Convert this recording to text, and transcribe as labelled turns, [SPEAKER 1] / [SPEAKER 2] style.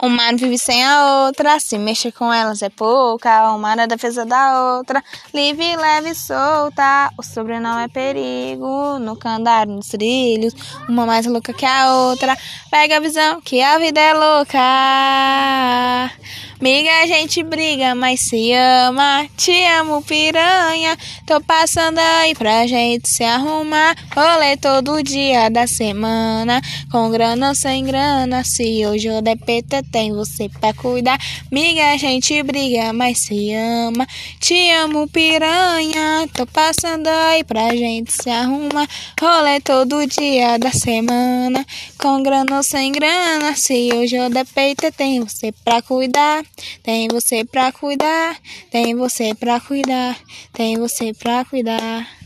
[SPEAKER 1] Uma vive sem a outra, se mexer com elas é pouca. Uma na defesa da outra, livre, leve solta. O sobrenome é perigo, no andar nos trilhos. Uma mais louca que a outra. Pega a visão que a vida é louca. Amiga, a gente briga, mas se ama. Te amo, piranha. Tô passando aí pra gente se arrumar. Rolê todo dia da semana. Com grana ou sem grana. Se hoje eu der PT, tem você pra cuidar. Amiga, a gente briga, mas se ama. Te amo, piranha. Tô passando aí pra gente se arrumar. Rolê todo dia da semana. Com grana ou sem grana. Se hoje eu der PT, tem você pra cuidar. Tem você pra cuidar, tem você pra cuidar, tem você pra cuidar.